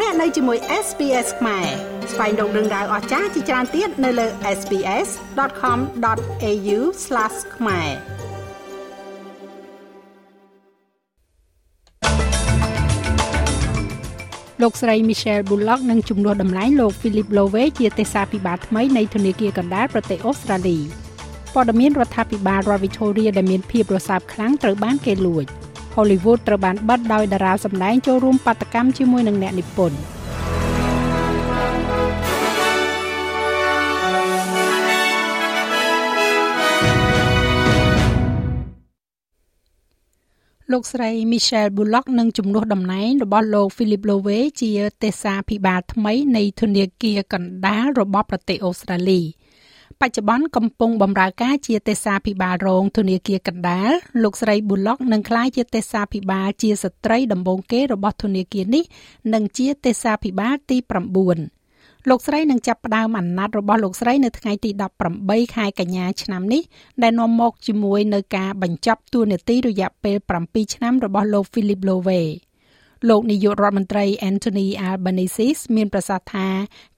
លោកអ្នកនៅជាមួយ SPS ខ្មែរស្វែងរកដឹងដៅអស្ចារ្យជាច្រើនទៀតនៅលើ SPS.com.au/ ខ្មែរលោកស្រី Michelle Bullock នឹងជំនួសតម្លៃលោក Philip Lowe ជាទេសាភិបាលថ្មីនៃធនាគារកណ្ដាលប្រទេសអូស្ត្រាលីព័ត៌មានរដ្ឋាភិបាលរដ្ឋ Victoria ដែលមានភាពរសើបខ្លាំងត្រូវបានគេលួច Hollywood ត្រូវបានបិទដោយតារាសម្ដែងចូលរួមបាតកម្មជាមួយនឹងអ្នកនិពន្ធលោកស្រី Michelle Bullock នឹងជំនួសតំណែងរបស់លោក Philip Lowe ជាទេសាភិបាលថ្មីនៃធនាគារកណ្ដាលរបស់ប្រទេសអូស្ត្រាលី។ បច្ចុប្បន្នកំពុងបម្រើការជាទេសាភិបាលរងធនាគារកណ្ដាលលោកស្រីប៊ូឡុកនឹងក្លាយជាទេសាភិបាលជាស្ត្រីដំបូងគេរបស់ធនាគារនេះនិងជាទេសាភិបាលទី9លោកស្រីនឹងចាប់ផ្ដើមអាណត្តិរបស់លោកស្រីនៅថ្ងៃទី18ខែកញ្ញាឆ្នាំនេះដែលនាំមកជាមួយនៅការបញ្ចប់តួនាទីរយៈពេល7ឆ្នាំរបស់លោក Philip Lowe លោកនាយករដ្ឋមន្ត្រី Anthony Albanese មានប្រសាសន៍ថា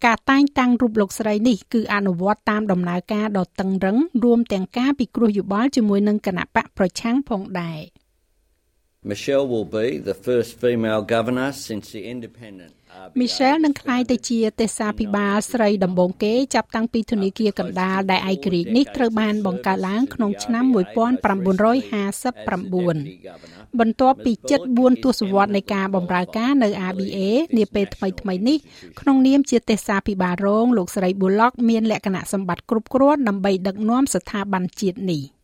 ការតែងតាំងរូបលោកស្រីនេះគឺអនុវត្តតាមដំណើរការដ៏តឹងរឹងរួមទាំងការពិគ្រោះយោបល់ជាមួយនឹងគណៈបកប្រឆាំងផងដែរ Michelle will be the first female governor since the independent Michelle នឹងក្លាយទៅជាទេសាភិបាលស្រីដំបូងគេចាប់តាំងពីធនាគារកណ្ដាលដែលឯករាជ្យនេះត្រូវបានបង្កើតឡើងក្នុងឆ្នាំ1959បន្ទាប់ពី74ទសវត្សរ៍នៃការបម្រើការនៅ ABA នាពេលថ្មីៗនេះក្នុងនាមជាទេសាភិបាលរងលោកស្រី Bullock មានលក្ខណៈសម្បត្តិគ្រប់គ្រាន់ដើម្បីដឹកនាំស្ថាប័នជាតិនេះ។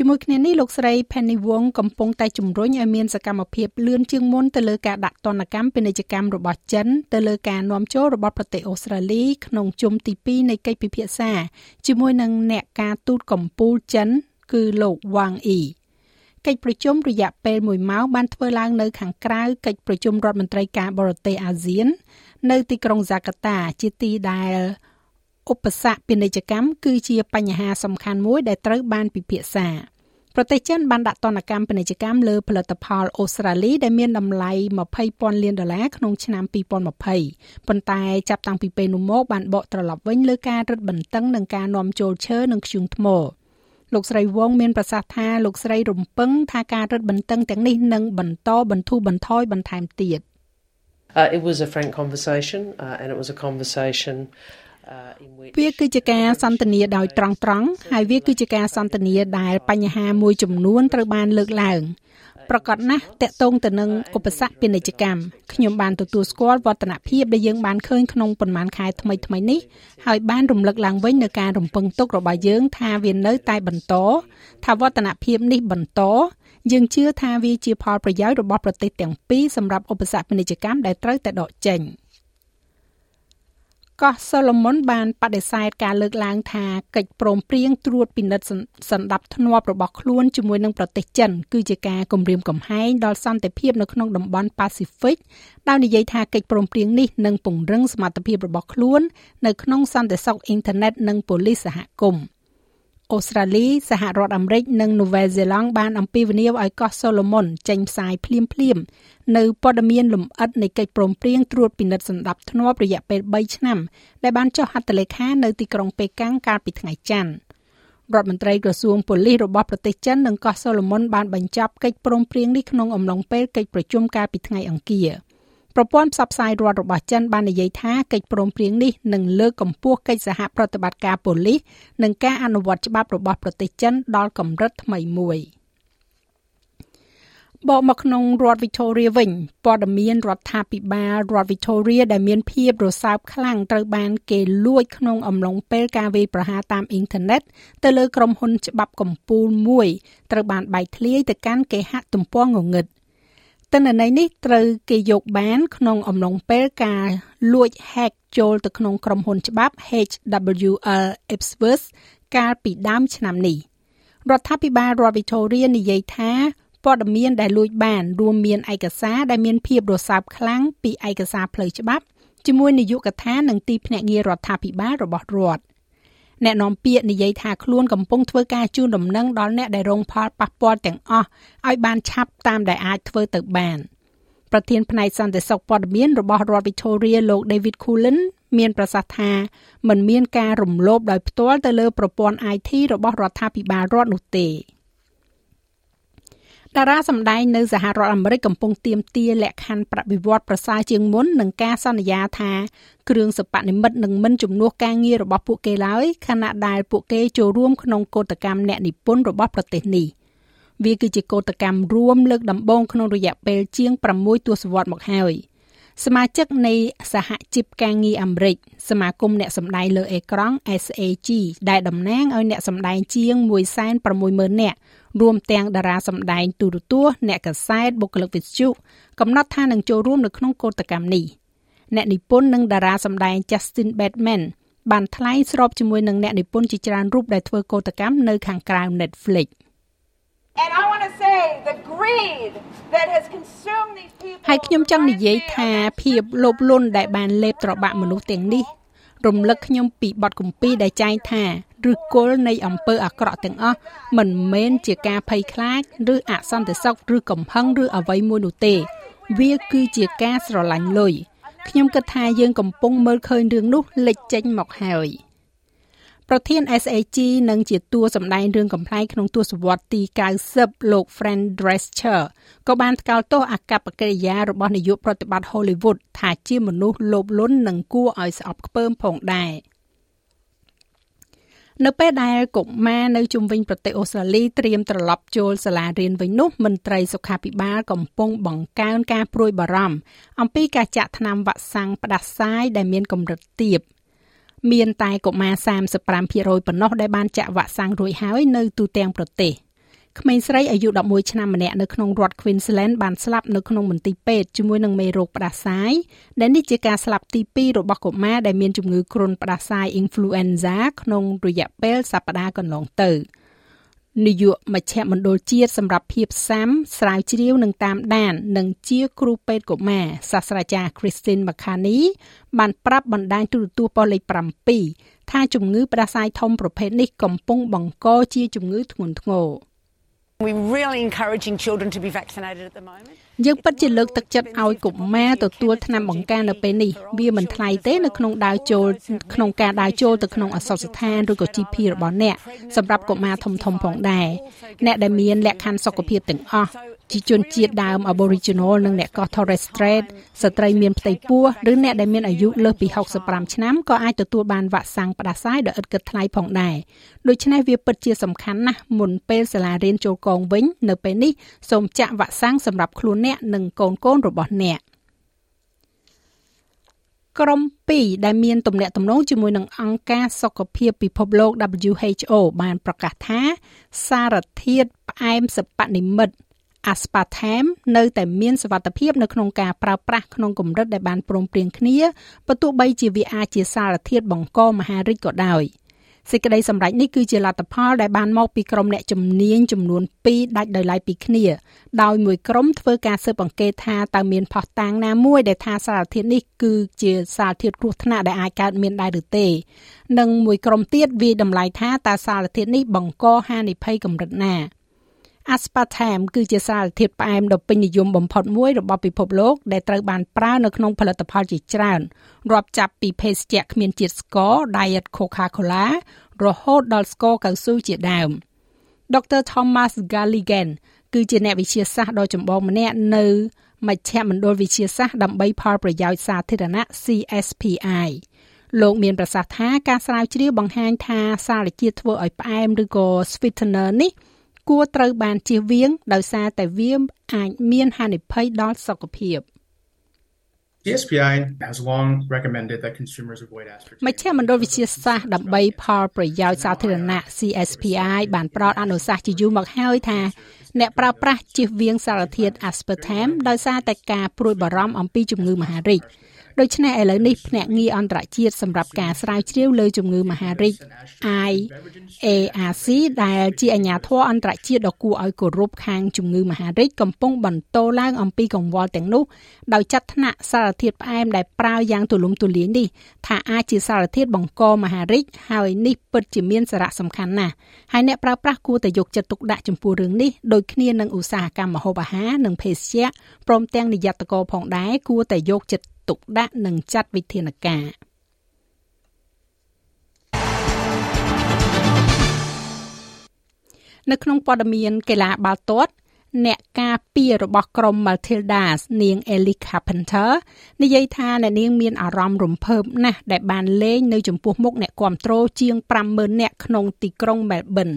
ជាមួយគ្នានេះលោកស្រី Penny Wong កំពុងតែជំរុញឲ្យមានសកម្មភាពលឿនជាងមុនទៅលើការដាក់ទណ្ឌកម្មពាណិជ្ជកម្មរបស់ចិនទៅលើការនាំចូលរបស់ប្រទេសអូស្ត្រាលីក្នុងជុំទី2នៃកិច្ចពិភាក្សាជាមួយនឹងអ្នកការទូតកម្ពុជាចិន គឺលោក Wang Yi កិច្ចប្រជុំរយៈពេល1ម៉ោងបានធ្វើឡើងនៅខាងក្រៅកិច្ចប្រជុំរដ្ឋមន្ត្រីការបរទេសអាស៊ាន នៅទីក្រុងហ្សាកាតាជាទីដែល ឧបសគ្គពាណិជ្ជកម្មគឺជាបញ្ហាសំខាន់មួយដែលត្រូវបានពិភាក្សាប្រទេសចិនបានដាក់ទណ្ឌកម្មពាណិជ្ជកម្មលើផលិតផលអូស្ត្រាលីដែលមានតម្លៃ20,000លានដុល្លារក្នុងឆ្នាំ2020ប៉ុន្តែចាប់តាំងពីពេលនោះមកបានបកត្រឡប់វិញលើការរឹតបន្តឹងនឹងការនាំចូលឈើនិងធ្យូងថ្មលោកស្រីវងមានប្រសាសន៍ថាលោកស្រីរំពឹងថាការរឹតបន្តឹងទាំងនេះនឹងបន្តបន្ធូរបន្ថយបន្ថែមទៀត Uh, it was a frank conversation, uh, and it was a conversation វាគឺជាការសន្ទនាដោយត្រង់ត្រង់ហើយវាគឺជាការសន្ទនាដែលបញ្ហាមួយចំនួនត្រូវបានលើកឡើងប្រកាសណាស់តកតងទៅនឹងឧបសគ្គពាណិជ្ជកម្មខ្ញុំបានទទួលស្គាល់វឌ្ឍនភាពដែលយើងបានឃើញក្នុងប៉ុន្មានខែថ្មីថ្មីនេះហើយបានរំលឹកឡើងវិញនៅការរំពឹងទុករបស់យើង ថាវានៅតែបន្តថាវឌ្ឍនភាពនេះបន្តយើងជឿថាវាជាផលប្រយោជន៍របស់ប្រទេសទាំងពីរសម្រាប់ឧបសគ្គពាណិជ្ជកម្មដែលត្រូវតែដកចេញ។ កោះសូឡូមុនបានបដិសេធការលើកឡើងថាកិច្ចព្រមព្រៀងត្រួតពិនិត្យសន្តិភាពរបស់ខ្លួនជាមួយនឹងប្រទេសចិនគឺជាការគំរាមកំហែងដល់សន្តិភាពនៅក្នុងតំបន់ប៉ាស៊ីហ្វិកដោយនិយាយថាកិច្ចព្រមព្រៀងនេះនឹងពង្រឹងសមត្ថភាពរបស់ខ្លួននៅក្នុងសន្តិសុខអ៊ីនធឺណិតនិងប៉ូលីសសហគមន៍ អូស្ត្រាលីសហរដ្ឋអាមេរិកនិងនូវែលសេឡង់បានអំពាវនាវឲ្យកោះសូឡូមុនចេញផ្សាយភ្លាមភ្លាមនៅព័ត៌មានលម្អិតនៃកិច្ចព្រមព្រៀងត្រួតពិនិត្យសម្ដាប់ធ្នាប់រយៈពេល3ឆ្នាំដែលបានចុះហត្ថលេខានៅទីក្រុងប៉េកាំងកាលពីថ្ងៃច័ន្ទរដ្ឋមន្ត្រីក្រសួងប៉ូលីសរបស់ប្រទេសចិននិងកោះសូឡូមុនបានបញ្ចប់កិច្ចព្រមព្រៀងនេះក្នុងអំឡុងពេលកិច្ចប្រជុំកាលពីថ្ងៃអង្គារ។ ប្រព័ន្ធផ្សព្វផ្សាយរដ្ឋរបស់ចិនបាននិយាយថាកិច្ចព្រមព្រៀងនេះនឹងលើកកម្ពស់កិច្ចសហប្រតិបត្តិការប៉ូលីសនិងការអនុវត្តច្បាប់របស់ប្រទេសចិនដល់កម្រិតថ្មីមួយបកមកក្នុងរដ្ឋ Victoria វិញព័ត៌មានរដ្ឋាភិបាលរដ្ឋ Victoria ដែលមានភាពរសើបខ្លាំងត្រូវបានគេលួចក្នុងអំឡុងពេលការវាយប្រហារតាមអ៊ីនធឺណិតទៅលើក្រុមហ៊ុនច្បាប់កម្ពុជាមួយត្រូវបានបែកធ្លាយទៅកាន់គេហទំព័รงងឹត ទិន្នន័យនេះត្រូវគេយកបានក្នុងអំឡុងពេលការលួច hack ចូលទៅក្នុងក្រុមហ៊ុនច្បាប់ HWL Ipswich កាលពីដើមឆ្នាំនេះរដ្ឋាភិបាលរដ្ឋ Victoria និយាយថាព័ត៌មានដែលលួចបានរួមមានឯកសារដែលមានភាពរសើបខ្លាំងពីឯកសារផ្លូវច្បាប់ជាមួយនាយកដ្ឋាននិងទីភ្នាក់ងាររដ្ឋាភិបាលរបស់រដ្ឋ អ្នកនាំពាក្យនិយាយថាខ្លួនកំពុងធ្វើការជូនដំណឹងដល់អ្នកដែលរងផលប៉ះពាល់ទាំងអស់ឲ្យបានឆាប់តាមដែលអាចធ្វើទៅបានប្រធានផ្នែកសន្តិសុខព័ត៌មានរបស់រដ្ឋ Victoria លោក David Cullen មានប្រសាសន៍ថាมันមានការរំលោភដោយផ្ទាល់ទៅលើប្រព័ន្ធ IT របស់រដ្ឋាភិបាលរដ្ឋនោះទេ តារាសម្ដែងនៅសហរដ្ឋអាមេរិកកំពុងទាមទារលក្ខខណ្ឌប្រតិវត្តប្រសើរជាងមុននឹងការសន្យាថាគ្រឿងសព្វនិមិត្តនឹងមិនជំនួសការងាររបស់ពួកគេឡើយខណៈដែលពួកគេចូលរួមក្នុងកោតកម្មអ្នកនិពន្ធរបស់ប្រទេសនេះវាគឺជាកោតកម្មរួមលើកដំបូងក្នុងរយៈពេលជាង6ទសវត្សរ៍មកហើយ។សមាជិកនៃសហជីពការងារអាមេរិកសមាគមអ្នកសម្ដែងលើអេក្រង់ SAG ដែលតំណាងឲ្យអ្នកសម្ដែងជាង160,000នាក់ រួមទាំងតារាសម្ដែងទូរទស្សន៍អ្នកកាសែតបុគ្គលិកវិទ្យុកំណត់ថានឹងចូលរួមនៅក្នុងកោតកម្មនេះអ្នកនិពន្ធនិងតារាសម្ដែង Justin Bateman បានថ្លែងស្របជាមួយនឹងអ្នកនិពន្ធជាច្រើនរូបដែលធ្វើកោតកម្មនៅខាងក្រៅ Netflix And I want to say the greed that has consumed these people ហើយខ្ញុំចង់និយាយថាភាពលោភលន់ដែលបានលេបត្របាក់មនុស្សទាំងនេះរំលឹកខ្ញុំពីបទគម្ពីរដែលចែងថា ឬគល់នៃអំពើអាក្រក់ទាំងអស់មិនមែនជាការភ័យខ្លាចឬអសន្តិសុខឬកំហឹងឬអ្វីមួយនោះទេ វាគឺជាការស្រឡាញ់លុយខ្ញុំគិតថាយើងកំពុងមើលឃើញរឿងនោះលេចចេញមកហើយ។ប្រធាន SAG និងជាតួសម្ដែងរឿងកំ pl ែងក្នុងទសវត្សរ៍ទី90លោក Fran Drescher ក៏បានថ្កោលទោសអាកប្បកិរិយារបស់នាយកប្រតិបត្តិ Hollywood ថាជាមនុស្សលោភលន់និងគួរឲ្យស្អប់ខ្ពើមផងដែរ នៅពេលដែលកុមារនៅជុំវិញប្រទេសអូស្ត្រាលីត្រៀមត្រឡប់ចូលសាលារៀនវិញនោះមន្ត្រីសុខាភិបាលកំពុងបង្កើនការព្រួយបារម្ភអំពីការចាក់ថ្នាំវ៉ាក់សាំងផ្ដាសាយដែលមានកម្រិតទាប។មានតែកុមារ35%ប៉ុណ្ណោះដែលបានចាក់វ៉ាក់សាំងរួចហើយនៅទូទាំងប្រទេស ក្មេងស្រីអាយុ11ឆ្នាំម្នាក់នៅក្នុងរដ្ឋ Queensland បានស្លាប់នៅក្នុងមន្ទីរពេទ្យជាមួយនឹងមេរោគផ្ដាសាយដែលនេះជាការស្លាប់ទី2របស់កុមារដែលមានជំងឺគ្រុនផ្ដាសាយ influenza ក្នុងរយៈពេលសប្តាហ៍កន្លងទៅ។នាយកមជ្ឈមណ្ឌលជាតិសម្រាប់ភាពសាមស្រាវជ្រាវនិងតាមដាន និងជាគ្រូពេទ្យកុមារសាស្ត្រាចារ្យ Christine McCartney បានប្រាប់បណ្ដាញទូរទស្សន៍ប៉ុស្តិ៍លេខ7ថាជំងឺផ្ដាសាយធំប្រភេទនេះកំពុងបង្កជាជំងឺធ្ងន់ធ្ងរ We really encouraging children to be vaccinated at the moment. យើងពិតជាលើកទឹកចិត្តឲ្យកុមារទទួលថ្នាំបង្ការនៅពេលនេះវាមិនថ្លៃទេនៅក្នុងដើរចូលក្នុងការដើរចូលទៅក្នុងអសរស្ថានឬក៏ GP របស់អ្នកសម្រាប់កុមារធំធំផងដែរអ្នកដែលមានលក្ខខណ្ឌសុខភាពទាំងអស់ជាជនជាតិដើម Aboriginal និងអ្នកកោះ Torres Strait ស្ត្រីមានផ្ទៃពោះឬអ្នកដែលមានអាយុលើសពី65ឆ្នាំក៏អាចទទួលបានវ៉ាក់សាំងផ្ដាសាយដោយឥតគិតថ្លៃផងដែរដូច្នេះវាពិតជាសំខាន់ណាស់មុនពេលសាលារៀនចូលកងវិញ នៅពេលនេះសូមចាក់វ៉ាក់សាំងសម្រាប់ខ្លួនអ្នកនិងកូនកូនរបស់អ្នកក្រុម2ដែលមានទំនាក់ទំនងជាមួយនឹងអង្គការសុខភាពពិភពលោក WHO បានប្រកាសថា សារធាតុផ្អែមសពនិមិត្ត aspartame នៅតែមានសវត្ថភាពនៅក្នុងការប្រើប្រាស់ក្នុងកម្រិតដែលបានព្រមព្រៀងគ្នាបើទោះបីជាវាអាចជាសារធាតុបង្កមហារីកក៏ដោយ សេចក្តីសម្រេចនេះគឺជាលទ្ធផលដែលបានមកពីក្រុមអ្នកជំនាញចំនួន2ដាច់ដោយឡែកពីគ្នា ដោយមួយក្រុមធ្វើការស៊ើបអង្កេតថាតើមានផុសតាងណាមួយដែលថាសារធាតុនេះគឺជាសារធាតុគ្រោះថ្នាក់ដែលអាចកើតមានដែរឬទេ និងមួយក្រុមទៀតវាតម្លៃថាតើសារធាតុនេះបង្កហានិភ័យកម្រិតណា aspartame គឺជាសារធាតុផ្អែមដ៏ពេញនិយមបំផុតមួយរបស់ពិភពលោកដែលត្រូវបានប្រើនៅក្នុងផលិតផលជាច្រើនរាប់ចាប់ពីភេសជ្ជៈគ្មានជាតិស្ករ Diet Coca-Cola រហូតដល់ស្ករកៅស៊ូជាដើម Dr. Thomas Galligan គឺជាអ្នកវិទ្យាសាស្ត្រដ៏ចម្បងម្នាក់នៅមជ្ឈមណ្ឌលវិទ្យាសាស្ត្រដើម្បីផលប្រយោជន៍សាធារណៈ CSPI លោកមានប្រសាសន៍ថាការស្រាវជ្រាវបង្ហាញថាសារជាតិធ្វើឲ្យផ្អែមឬក៏ sweetener នេះ គួរត្រូវបានជៀសវាង ដោយសារតែវាអាចមានហានិភ័យដល់សុខភាព CSPI has long recommended that consumers avoid aspartame. មជ្ឈមណ្ឌលវិទ្យាសាស្ត្រដើម្បីផលប្រយោជន៍សាធារណៈ CSPI បានផ្ដល់អនុសាសន៍ជាយូរមកហើយថាអ្នកប្រើប្រាស់ជៀសវាងសារធាតុ aspartame ដោយសារតែការព្រួយបារម្ភអំពីជំងឺមហារីក ដូច្នេះឥឡូវនេះភ្នាក់ងារអន្តរជាតិសម្រាប់ការស្រាវជ្រាវលើជំងឺមហារីក IARC ដែលជាអាជ្ញាធរអន្តរជាតិដ៏គួរឲ្យគោរពខាងជំងឺមហារីកកំពុងបន្តឡើងអំពីកង្វល់ទាំងនោះដោយចាត់ថ្នាក់សារធាតុផ្អែមដែលប្រើយ៉ាងទូលំទូលាយនេះថាអាចជាសារធាតុបង្កមហារីកហើយនេះពិតជាមានសារៈសំខាន់ណាស់ហើយអ្នកប្រើប្រាស់គួរតែយកចិត្តទុកដាក់ចំពោះរឿងនេះដូចគ្នានឹងឧស្សាហកម្មម្ហូបអាហារនិងភេសជ្ជៈព្រមទាំងនិយត្តករផងដែរគួរតែយកចិត្ត ទុកដាក់និងចាត់វិធានការនៅក្នុងព័ត៌មានកីឡាបាល់ទាត់អ្នកការពាររបស់ក្រុម Matildas នាង Ellie Carpenter និយាយថាអ្នកនាងមានអារម្មណ៍រំភើបណាស់ដែលបានលេងនៅចំពោះមុខអ្នកគាំទ្រជាង50000នាក់ក្នុងទីក្រុង Melbourne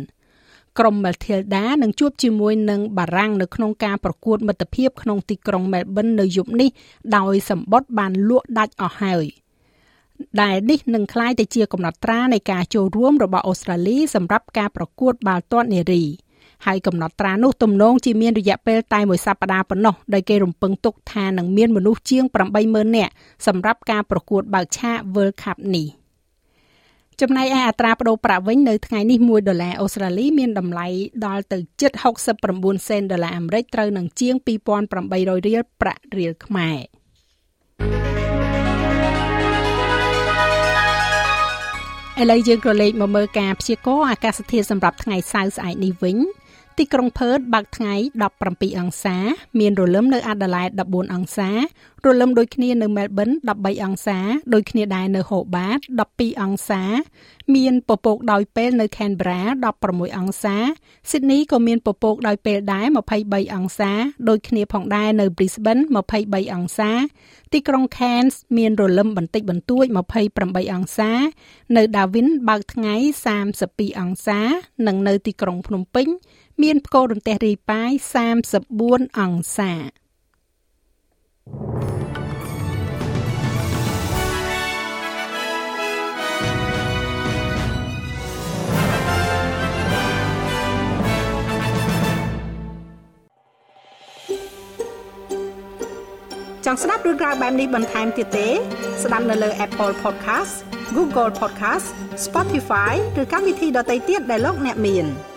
ក្រុម Matilda នឹងជួបជាមួយនឹងបារាំងនៅក្នុងការប្រកួតមិត្តភាពក្នុងទីក្រុង Melbourne នៅយប់នេះដោយសម្បត់បានលក់ដាច់អស់ហើយដែលនេះនឹងក្លាយទៅជាកំណត់ត្រានៃការចូលរួមរបស់អូស្ត្រាលីសម្រាប់ការប្រកួតបាល់ទាត់នារីហើយកំណត់ត្រានោះទំនងជាមានរយៈពេលតែមួយសប្តាហ៍ប៉ុណ្ណោះដោយគេរំពឹងទុកថានឹងមានមនុស្សជាង80000នាក់សម្រាប់ការប្រកួតបើកឆាក World Cup នេះ។ ចំណែកឯអត្រាប្តូរប្រាក់វិញនៅថ្ងៃនេះ1ដុល្លារអូស្ត្រាលីមានតម្លៃដល់ទៅជិត69សេនដុល្លារអាមេរិកត្រូវនឹងជាង2800រៀលប្រាក់រៀលខ្មែរឥឡូវយើងក៏លេខមកមើលការព្យាករណ៍អាកាសធាតុសម្រាប់ថ្ងៃសៅរ៍ស្អែកនេះវិញ ទីក្រុងផឺតបើកថ្ងៃ17អង្សា មានរលឹមនៅអាដាលេដ14អង្សារលឹមដូចគ្នានៅមែលប៊ន13អង្សាដូចគ្នាដែរនៅហូបាត12អង្សា មានពពកដោយពេលនៅខេនប្រា16អង្សាស៊ីដនីក៏មានពពកដោយពេលដែរ23អង្សាដូចគ្នាផងដែរនៅ Brisbane 23អង្សាទីក្រុង Cairns មានរលឹមបន្តិចបន្តួច28អង្សា នៅ Darwin បើកថ្ងៃ32អង្សា និងនៅទីក្រុងភ្នំពេញ មានផ្គររន្ទះរាយប៉ាយ34អង្សាចង់ស្ដាប់រឿងក្រៅបែបនេះបន្ថែមទៀតទេ ស្ដាប់នៅលើ Apple Podcast Google Podcast Spotify ឬកម្មវិធីដទៃទៀតដែលលោកអ្នកមាន។